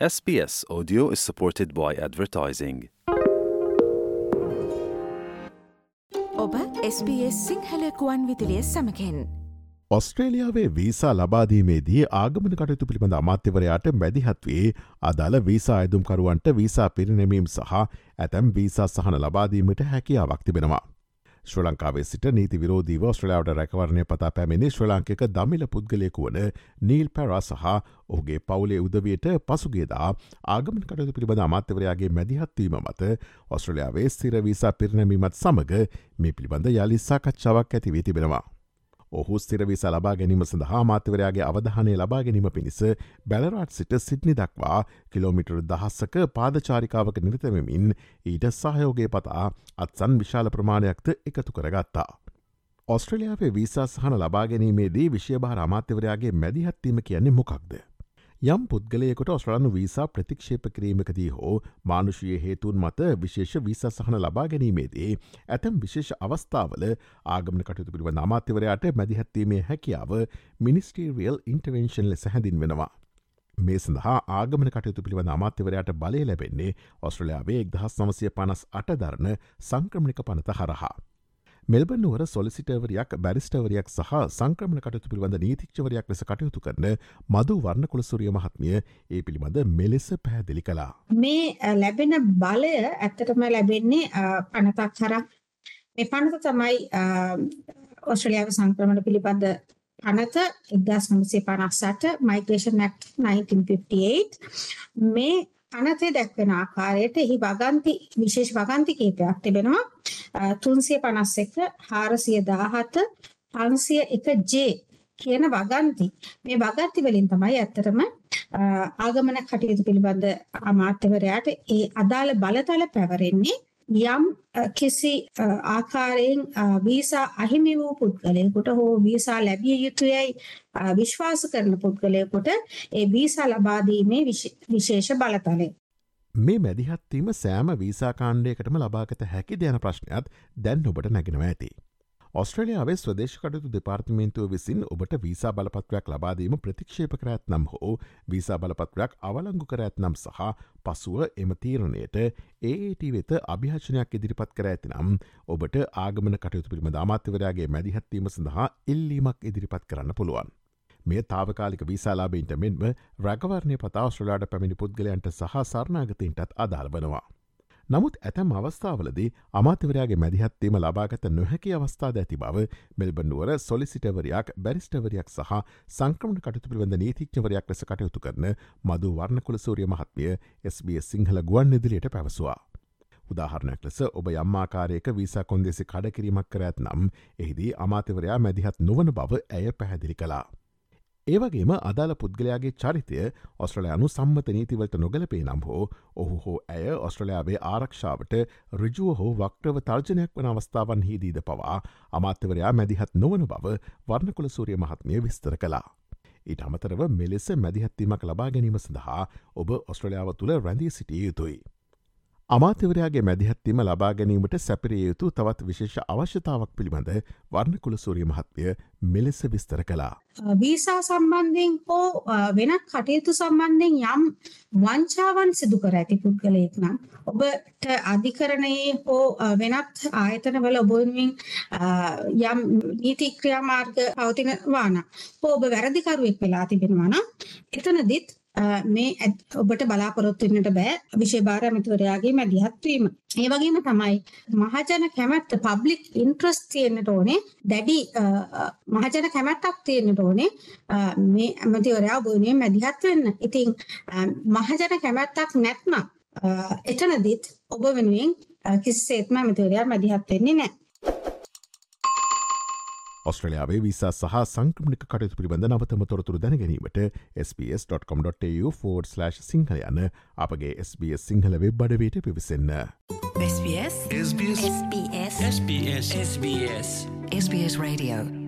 SBS Audio is supported by advertising. ඔබ SBS Sinhala කුවන් විදිලිය සමකෙන් ඔස්ට්‍රේලියාවේ වීසා ලබාදීමේදී ආගමන කටයුතු පිළිබඳ අමාත්‍යවරයාට මැදිහත්වේ අදාළ වීසා අයදුම්කරුවන්ට වීසා පිරිනැමීම් සහ ඇතැම් වීසා සහන ලබාදීමට හැකියාවක් තිබෙනවා. ශ්‍ර ලංකාවේ සිට නීති විරෝධීව ස්ට්‍රලාවට රැකවරණය පතා පැමිණි ශ්‍ර ලාංකික දමිල පුද්ගලයෙකු වන නීල් පැරා සහ ඔහුගේ පවුලේ උදවියට පසුගේදා ආගමන කටයුතු පිළිබඳ අමාත්‍යවරයාගේ මැදිහත්වීම මත ඔස්ට්‍රලයාාවේ ස්තිරවීසා පිරිනැමීමත් සමඟ මේ පිළිබඳ යළි සාකච්ඡාවක් ඇතිවී තිබෙනවා. ඔහු ස්තිරවිස ලබා ගැනීම සඳහා මාත්‍යවරයාගේ අවධානය ලබා ගැනීම පිණිස බැලරාට් සිට සිට්නි දක්වා කිලෝමිටර් දහස්සක පාදචාරිකාවක නිරතවමින් ඊට සහයෝගේ පතා අත්සන් විශාල ප්‍රමාණයක්ද එකතු කරගත්තා. ඔස්ට්‍රලියාවේ වීසා සහන ලබා ගැනීමේදී විශ්‍යභාර අමාත්‍යවරයාගේ මැදිහත්වීම කියන්නේ මොකක්ද. යම් පුද්ගලයකොට ඔස්ට්‍රලනු වීසා ප්‍රතික්ෂේප කිරීමකදී හෝ මානුෂයේ හේතුන් මත විශේෂ වීසා සහන ලබා ගැනීමේදී ඇතැම් විශේෂ අවස්ථාවල ආගමන කටයුතු පිළිව නාමාත්‍යවරයාට මැදිහත්වීමේ හැකියාව මිනිස්ටීරියල් ඉන්ටවෙන්ශන් ලෙස හැඳින් වෙනවා. මේ සඳහා ආගමන කටයුතු පිළිව අමාත්‍යවරයාට බලය ලැබෙන්නේ ඔස්ට්‍රලයාාවේ එක්දහස් නමසය පනස් අටධරණ සංක්‍රමණික පනත හරහා. මෙල්බනුවර සොලිසිටවරයක් බැරිස්ටවරයක් සහ සංක්‍රමණ කටයුතු පිළිබඳ නීතික්ෂවරයක් ලෙස කටයුතු කරන මදු වර්ණ කුලසුරිය මහත්මිය ඒ පිළිබඳ මෙලෙස පැහැදිලි කලා. මේ ලැබෙන බලය ඇත්තටම ලැබෙන්නේ පනතක් හරක් මේ පනත තමයි ඔස්ට්‍රලියාව සංක්‍රමණ පිළිබඳ පනත එක්දස් නමසේ පනස්සට මයිග්‍රේෂන් ඇක්් 1958 මේ පනතේ දැක්වෙන ආකාරයට එහි වගන්ති විශේෂ වගන්ති කීපයක් තිබෙනවා. තුන්සිය පනස් එක හාරසිය දාහත පන්සිය එක ජේ කියන වගන්ති මේ වගන්ති වලින් තමයි ඇත්තටම ආගමන කටයුතු පිළිබඳ අමාත්‍යවරයාට ඒ අදාළ බලතල පැවරෙන්නේ යම් කිසි ආකාරයෙන් වීසා අහිමි වූ පුද්ගලයෙකුට හෝ වීසා ලැබිය යුතුයයි විශ්වාස කරන පුද්ගලයෙකුට ඒ වීසා ලබා දීමේ විශේෂ බලතලය. මේ මැදිහත්වීම සෑම වීසාකාණ්ඩයකටම ලබාගත හැකි දයන ප්‍රශ්නයක් දැන් ඔබට නැගෙනවා ඇති. ඔස්ට්‍රලියාවේ ස්වදේශකටතු දෙපාර්තිමේන්තුව විසින් ඔබට වීසා බලපත්වයක් ලබාදීම ප්‍රතික්ෂේප කරඇත් නම් හෝ වීසා බලපත්වයක් අවලංගු කරඇත් නම් සහ පසුව එම තීරණයට ඒට වෙත අභිහචනයක් ඉදිරිපත් කර ඇති නම් ඔබට ආගමන කටයුතු පිළිම අමාත්‍යවරයාගේ මැදිහත්වීම සඳහා ඉල්ලීමක් ඉදිරිපත් කරන්න පුළුවන්. මේ තාවකාලික විසාලාබීන්ට මෙන්ම රැගවරණය පතා ශ්‍රලාට පැමිණි පුද්ගලයන්ට සහ සරණාගතීන්ටත් අදාල් වනවා. නමුත් ඇතැම් අවස්ථාවලදී අමාත්‍යවරයාගේ මැදිහත්වීම ලබාගත නොහැකි අවස්ථාද ඇති බව මෙල්බන්නුවර සොලිසිටවරයක් බැරිස්ටවරයක් සහ සංක්‍රමණ කටතු පිළිබඳ නීතිච්චවරයක් ලෙස කටයුතු කරන මදු වර්ණකුල සූරිය මහත්මිය SBS සිංහල ගුවන් ඉදිරියට පැවසවා. උදාහරණයක් ලෙස ඔබ යම්මාකාරයක වීසා කොන්දෙසි කඩකිරීමක් කර ඇත් නම් එහිදී අමාතවරයා මැදිහත් නොවන බව ඇය පැහැදිලි කලා. ඒවගේම අදාළ පුද්ගලයාගේ චරිතය ඔස්ට්‍රලයානු සම්මත නීතිවලට නොගලපේ නම් හෝ ඔහු හෝ ඇය ඔස්ට්‍රලයාාවේ ආරක්ෂාවට රිජුව හෝ වක්ටව තර්ජනයක් වන අවස්ථාවන් හිදීද පවා අමාත්‍යවරයා මැදිහත් නොවන බව වර්ණකුල සූරිය මහත්මය විස්තර කලා. ඊට අමතරව මෙලෙස මැදිහත්වීමක් ලබා ගැනීම සඳහා ඔබ ඔස්ට්‍රලයාාව තුළ රැඳී සිටිය යුතුයි. අමාත්‍යවරයාගේ මැදිහත්වීම ලබා ගැනීමට සැපරිය යුතු තවත් විශේෂ අවශ්‍යතාවක් පිළිබඳ වර්ණකුල සූරිය මහත්වය මෙලෙස විස්තර කලා. වීසා සම්බන්ධයෙන් හෝ වෙනත් කටයුතු සම්බන්ධයෙන් යම් වංචාවන් සිදු කර ඇති පුද්ගලයෙක් නම් ඔබට අධිකරණයේ හෝ වෙනත් ආයතනවල ඔබවෙන් යම් නීති ක්‍රියාමාර්ග පවතිනවාන හෝ ඔබ වැරදිකරුවෙක් වෙලා තිබෙනවාන එතනදිත් මේ ඔබට බලාපොරොත්තුවෙන්නට බෑ විශේභාර ඇමතිවරයාගේ මැදිහත්වීම. ඒ වගේම තමයි මහජන කැමැත්ත පබ්ලික් ඉන්ට්‍රස් තියෙන්න්නට ඕනේ දැඩි මහජන කැමැත්තක් තියෙන්න්නට ඕනේ මේ ඇමතිවරයා බෝනිය මැදිහත් වෙන්න. ඉතින් මහජන කැමැත්තක් නැත්ම එතනදිත් ඔබ වෙනුවෙන් කිසිසේත්ම ඇමතිවරයා මැදිහත් වෙන්නේ නෑ. ඔස්ට්‍රලයාාවේ විසා සහ සංක්‍රමික කටයුතු පිළිබඳ නවතම තොරතුරු දැනගැනීමට ps.com.tu4/ සිංහල යන අපගේ SBS සිංහල වෙබ් බඩවේට පිවිසන්න. SBS SBS SBS SBS SBS Radio